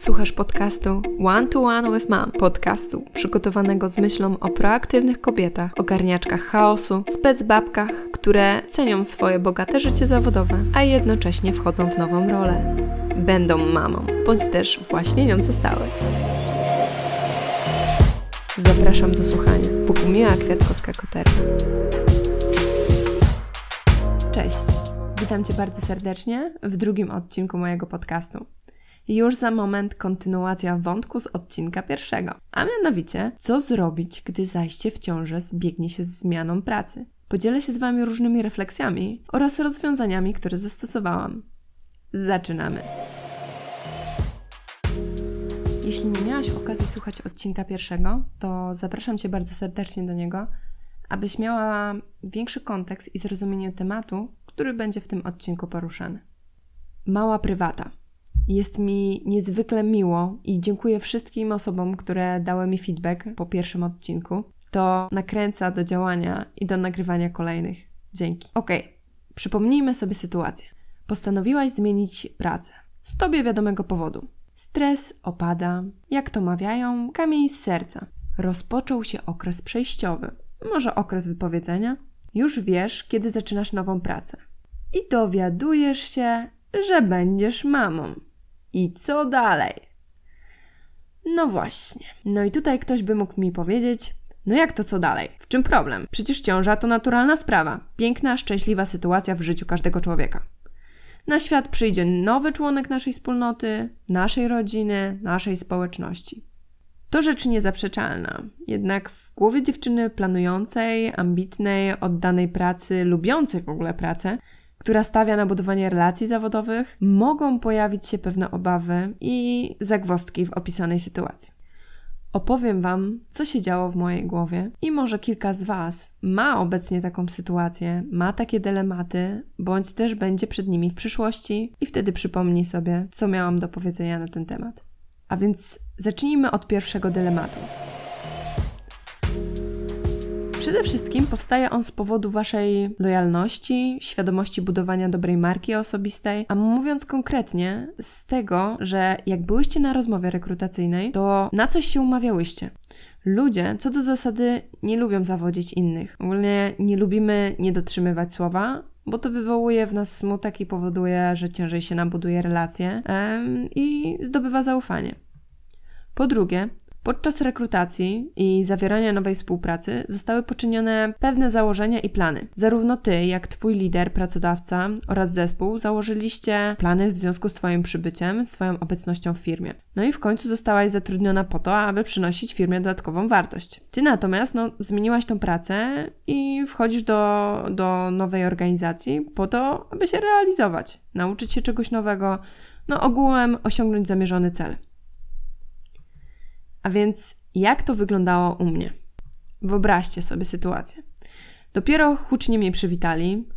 Słuchasz podcastu One to One with Mom, podcastu przygotowanego z myślą o proaktywnych kobietach, ogarniaczkach chaosu, specbabkach, które cenią swoje bogate życie zawodowe, a jednocześnie wchodzą w nową rolę. Będą mamą, bądź też właśnie nią zostały. Zapraszam do słuchania. Pokumiła Kwiatkowska-Koterka. Cześć, witam Cię bardzo serdecznie w drugim odcinku mojego podcastu. Już za moment kontynuacja wątku z odcinka pierwszego, a mianowicie, co zrobić, gdy zajście w ciążę zbiegnie się z zmianą pracy. Podzielę się z Wami różnymi refleksjami oraz rozwiązaniami, które zastosowałam. Zaczynamy! Jeśli nie miałaś okazji słuchać odcinka pierwszego, to zapraszam Cię bardzo serdecznie do niego, abyś miała większy kontekst i zrozumienie tematu, który będzie w tym odcinku poruszany. Mała prywata. Jest mi niezwykle miło i dziękuję wszystkim osobom, które dały mi feedback po pierwszym odcinku. To nakręca do działania i do nagrywania kolejnych. Dzięki. Ok, przypomnijmy sobie sytuację. Postanowiłaś zmienić pracę. Z tobie wiadomego powodu. Stres opada, jak to mawiają, kamień z serca. Rozpoczął się okres przejściowy, może okres wypowiedzenia. Już wiesz, kiedy zaczynasz nową pracę. I dowiadujesz się, że będziesz mamą. I co dalej? No właśnie. No i tutaj ktoś by mógł mi powiedzieć, no jak to co dalej? W czym problem? Przecież ciąża to naturalna sprawa. Piękna, szczęśliwa sytuacja w życiu każdego człowieka. Na świat przyjdzie nowy członek naszej wspólnoty, naszej rodziny, naszej społeczności. To rzecz niezaprzeczalna, jednak w głowie dziewczyny planującej, ambitnej, oddanej pracy, lubiącej w ogóle pracę, która stawia na budowanie relacji zawodowych, mogą pojawić się pewne obawy i zagwostki w opisanej sytuacji. Opowiem Wam, co się działo w mojej głowie i może kilka z Was ma obecnie taką sytuację, ma takie dylematy, bądź też będzie przed nimi w przyszłości i wtedy przypomni sobie, co miałam do powiedzenia na ten temat. A więc zacznijmy od pierwszego dylematu. Przede wszystkim powstaje on z powodu Waszej lojalności, świadomości budowania dobrej marki osobistej, a mówiąc konkretnie, z tego, że jak byłyście na rozmowie rekrutacyjnej, to na coś się umawiałyście. Ludzie, co do zasady, nie lubią zawodzić innych. Ogólnie nie lubimy nie dotrzymywać słowa, bo to wywołuje w nas smutek i powoduje, że ciężej się nam buduje relacje i zdobywa zaufanie. Po drugie, Podczas rekrutacji i zawierania nowej współpracy zostały poczynione pewne założenia i plany. Zarówno ty, jak twój lider, pracodawca oraz zespół założyliście plany w związku z twoim przybyciem, swoją obecnością w firmie. No i w końcu zostałaś zatrudniona po to, aby przynosić firmie dodatkową wartość. Ty natomiast no, zmieniłaś tą pracę i wchodzisz do, do nowej organizacji po to, aby się realizować, nauczyć się czegoś nowego, no ogółem osiągnąć zamierzony cel. A więc jak to wyglądało u mnie? Wyobraźcie sobie sytuację. Dopiero hucznie mnie przywitali,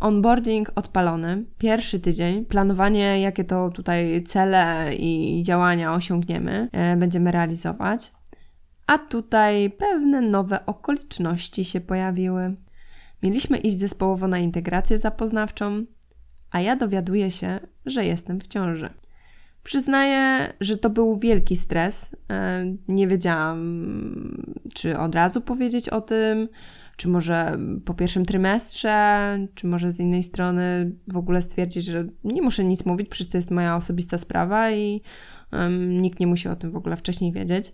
onboarding odpalony, pierwszy tydzień, planowanie, jakie to tutaj cele i działania osiągniemy, e, będziemy realizować. A tutaj pewne nowe okoliczności się pojawiły. Mieliśmy iść zespołowo na integrację zapoznawczą, a ja dowiaduję się, że jestem w ciąży. Przyznaję, że to był wielki stres. E, nie wiedziałam, czy od razu powiedzieć o tym, czy może po pierwszym trymestrze, czy może z innej strony w ogóle stwierdzić, że nie muszę nic mówić, przecież to jest moja osobista sprawa i nikt nie musi o tym w ogóle wcześniej wiedzieć.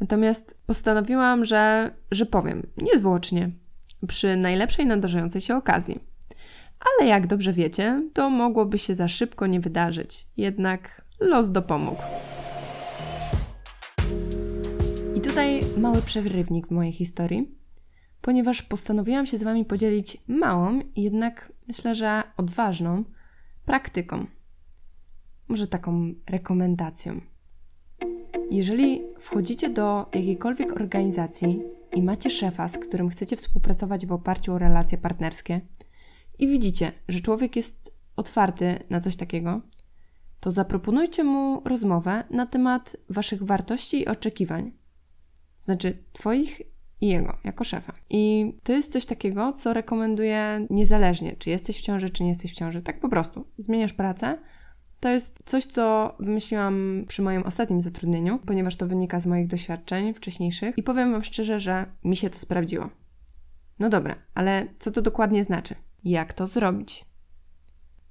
Natomiast postanowiłam, że, że powiem, niezwłocznie, przy najlepszej nadarzającej się okazji ale jak dobrze wiecie, to mogłoby się za szybko nie wydarzyć. Jednak los dopomógł. I tutaj mały przerywnik w mojej historii, ponieważ postanowiłam się z Wami podzielić małą, jednak myślę, że odważną praktyką. Może taką rekomendacją. Jeżeli wchodzicie do jakiejkolwiek organizacji i macie szefa, z którym chcecie współpracować w oparciu o relacje partnerskie, i widzicie, że człowiek jest otwarty na coś takiego, to zaproponujcie mu rozmowę na temat waszych wartości i oczekiwań. Znaczy, twoich i jego, jako szefa. I to jest coś takiego, co rekomenduję niezależnie, czy jesteś w ciąży, czy nie jesteś w ciąży. Tak po prostu. Zmieniasz pracę, To jest coś, co wymyśliłam przy moim ostatnim zatrudnieniu, ponieważ to wynika z moich doświadczeń wcześniejszych i powiem Wam szczerze, że mi się to sprawdziło. No dobra, ale co to dokładnie znaczy? Jak to zrobić?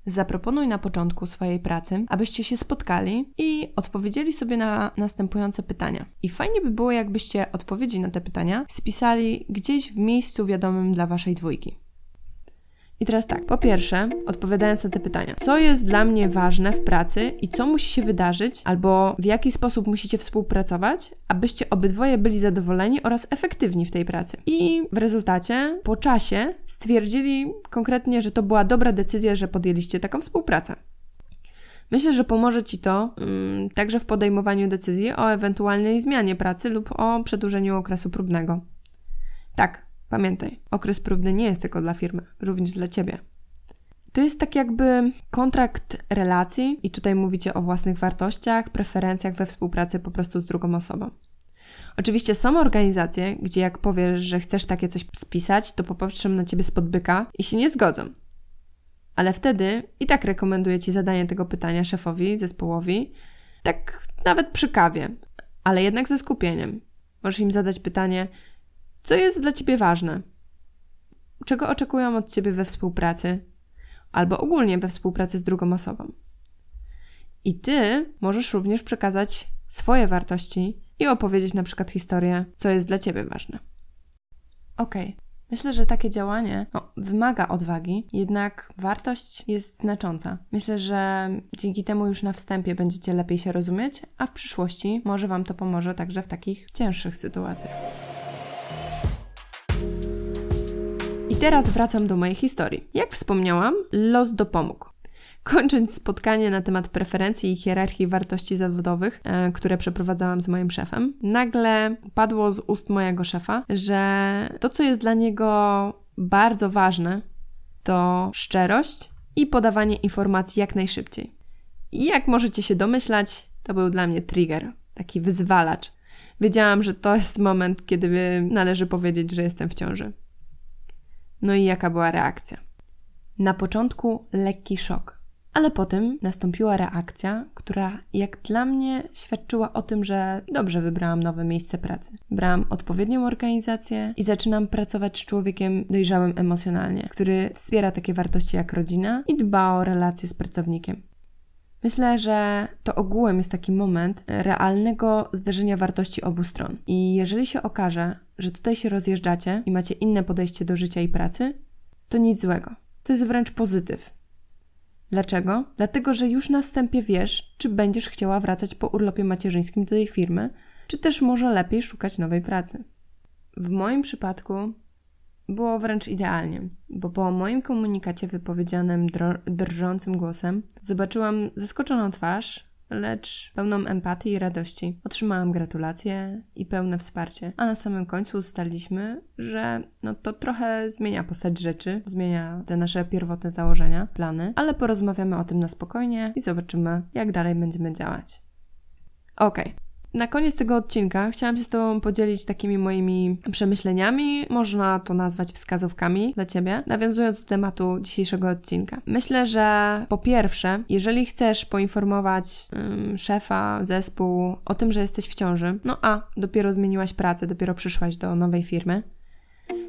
Zaproponuj na początku swojej pracy, abyście się spotkali i odpowiedzieli sobie na następujące pytania. I fajnie by było, jakbyście odpowiedzi na te pytania spisali gdzieś w miejscu wiadomym dla waszej dwójki. I teraz tak, po pierwsze, odpowiadając na te pytania, co jest dla mnie ważne w pracy i co musi się wydarzyć, albo w jaki sposób musicie współpracować, abyście obydwoje byli zadowoleni oraz efektywni w tej pracy. I w rezultacie, po czasie, stwierdzili konkretnie, że to była dobra decyzja, że podjęliście taką współpracę. Myślę, że pomoże Ci to um, także w podejmowaniu decyzji o ewentualnej zmianie pracy lub o przedłużeniu okresu próbnego. Tak, Pamiętaj, okres próbny nie jest tylko dla firmy, również dla ciebie. To jest tak jakby kontrakt relacji, i tutaj mówicie o własnych wartościach, preferencjach we współpracy po prostu z drugą osobą. Oczywiście są organizacje, gdzie jak powiesz, że chcesz takie coś spisać, to popatrzą na ciebie spod byka i się nie zgodzą. Ale wtedy i tak rekomenduję ci zadanie tego pytania szefowi, zespołowi, tak nawet przy kawie, ale jednak ze skupieniem. Możesz im zadać pytanie, co jest dla Ciebie ważne? Czego oczekują od Ciebie we współpracy? Albo ogólnie we współpracy z drugą osobą. I Ty możesz również przekazać swoje wartości i opowiedzieć na przykład historię, co jest dla Ciebie ważne. Okay. Myślę, że takie działanie no, wymaga odwagi, jednak wartość jest znacząca. Myślę, że dzięki temu już na wstępie będziecie lepiej się rozumieć, a w przyszłości może Wam to pomoże także w takich cięższych sytuacjach. I teraz wracam do mojej historii. Jak wspomniałam, los dopomógł. Kończąc spotkanie na temat preferencji i hierarchii wartości zawodowych, e, które przeprowadzałam z moim szefem, nagle padło z ust mojego szefa, że to, co jest dla niego bardzo ważne, to szczerość i podawanie informacji jak najszybciej. I jak możecie się domyślać, to był dla mnie trigger, taki wyzwalacz. Wiedziałam, że to jest moment, kiedy należy powiedzieć, że jestem w ciąży. No i jaka była reakcja? Na początku lekki szok, ale potem nastąpiła reakcja, która jak dla mnie świadczyła o tym, że dobrze wybrałam nowe miejsce pracy. Brałam odpowiednią organizację i zaczynam pracować z człowiekiem dojrzałym emocjonalnie, który wspiera takie wartości jak rodzina i dba o relacje z pracownikiem. Myślę, że to ogółem jest taki moment realnego zderzenia wartości obu stron. I jeżeli się okaże, że tutaj się rozjeżdżacie i macie inne podejście do życia i pracy, to nic złego. To jest wręcz pozytyw. Dlaczego? Dlatego, że już na wstępie wiesz, czy będziesz chciała wracać po urlopie macierzyńskim do tej firmy, czy też może lepiej szukać nowej pracy. W moim przypadku było wręcz idealnie, bo po moim komunikacie wypowiedzianym drżącym głosem zobaczyłam zaskoczoną twarz, lecz pełną empatii i radości. Otrzymałam gratulacje i pełne wsparcie, a na samym końcu ustaliliśmy, że no to trochę zmienia postać rzeczy, zmienia te nasze pierwotne założenia, plany, ale porozmawiamy o tym na spokojnie i zobaczymy, jak dalej będziemy działać. Okej, okay. Na koniec tego odcinka chciałam się z Tobą podzielić takimi moimi przemyśleniami, można to nazwać wskazówkami dla Ciebie, nawiązując do tematu dzisiejszego odcinka. Myślę, że po pierwsze, jeżeli chcesz poinformować um, szefa, zespół o tym, że jesteś w ciąży, no a dopiero zmieniłaś pracę, dopiero przyszłaś do nowej firmy,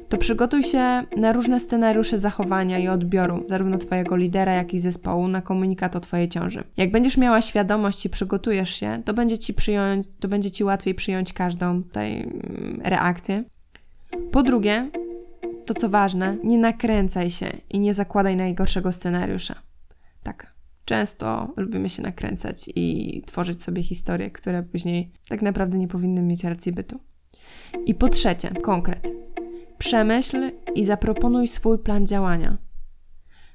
to przygotuj się na różne scenariusze zachowania i odbioru, zarówno Twojego lidera, jak i zespołu, na komunikat o Twojej ciąży. Jak będziesz miała świadomość i przygotujesz się, to będzie Ci, przyjąć, to będzie ci łatwiej przyjąć każdą tutaj mm, reakcję. Po drugie, to co ważne, nie nakręcaj się i nie zakładaj najgorszego scenariusza. Tak, Często lubimy się nakręcać i tworzyć sobie historie, które później tak naprawdę nie powinny mieć racji bytu. I po trzecie, konkret. Przemyśl i zaproponuj swój plan działania.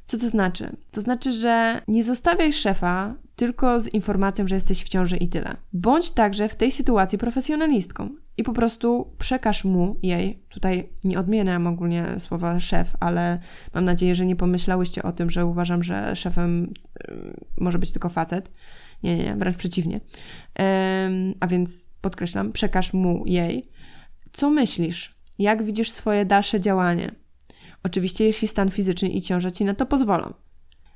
Co to znaczy? To znaczy, że nie zostawiaj szefa tylko z informacją, że jesteś w ciąży i tyle. Bądź także w tej sytuacji profesjonalistką i po prostu przekaż mu, jej, tutaj nie odmieniam ogólnie słowa szef, ale mam nadzieję, że nie pomyślałyście o tym, że uważam, że szefem może być tylko facet. Nie, nie, nie wręcz przeciwnie. a więc podkreślam, przekaż mu, jej, co myślisz, jak widzisz swoje dalsze działanie. Oczywiście, jeśli stan fizyczny i ciąża ci na to pozwolą.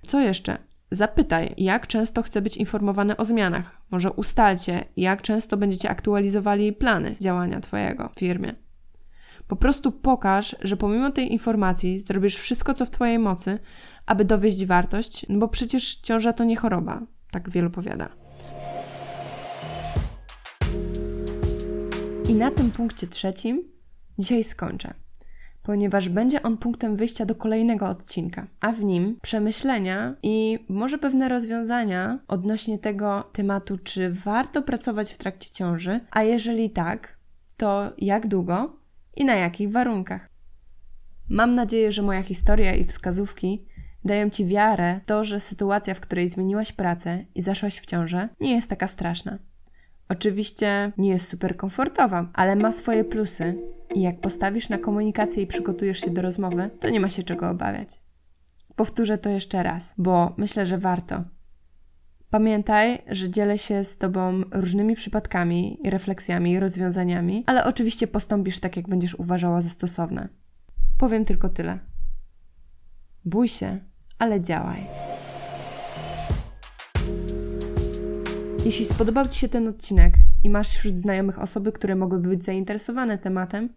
Co jeszcze? Zapytaj, jak często chce być informowany o zmianach. Może ustalcie, jak często będziecie aktualizowali plany działania Twojego w firmie. Po prostu pokaż, że pomimo tej informacji zrobisz wszystko, co w Twojej mocy, aby dowieść wartość, no bo przecież ciąża to nie choroba, tak wielu powiada. I na tym punkcie trzecim dzisiaj skończę, ponieważ będzie on punktem wyjścia do kolejnego odcinka, a w nim przemyślenia i może pewne rozwiązania odnośnie tego tematu, czy warto pracować w trakcie ciąży, a jeżeli tak, to jak długo i na jakich warunkach. Mam nadzieję, że moja historia i wskazówki dają Ci wiarę w to, że sytuacja, w której zmieniłaś pracę i zaszłaś w ciążę, nie jest taka straszna. Oczywiście nie jest super komfortowa, ale ma swoje plusy i jak postawisz na komunikację i przygotujesz się do rozmowy, to nie ma się czego obawiać. Powtórzę to jeszcze raz, bo myślę, że warto. Pamiętaj, że dzielę się z Tobą różnymi przypadkami, refleksjami rozwiązaniami, ale oczywiście postąpisz tak, jak będziesz uważała za stosowne. Powiem tylko tyle. Bój się, ale działaj. Jeśli spodobał Ci się ten odcinek i masz wśród znajomych osoby, które mogłyby być zainteresowane tematem,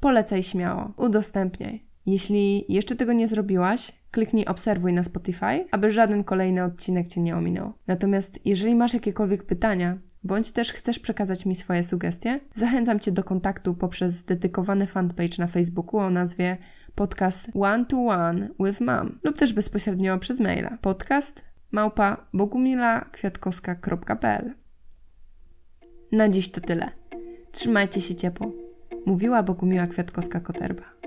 polecaj śmiało, udostępniaj. Jeśli jeszcze tego nie zrobiłaś, kliknij obserwuj na Spotify, aby żaden kolejny odcinek Cię nie ominął. Natomiast jeżeli masz jakiekolwiek pytania, bądź też chcesz przekazać mi swoje sugestie, zachęcam Cię do kontaktu poprzez dedykowany fanpage na Facebooku o nazwie podcast One to One with Mom lub też bezpośrednio przez maila podcast małpa bogumila-kwiatkowska.pl Na dziś to tyle. Trzymajcie się ciepło. Mówiła Bogumiła Kwiatkowska-Koterba.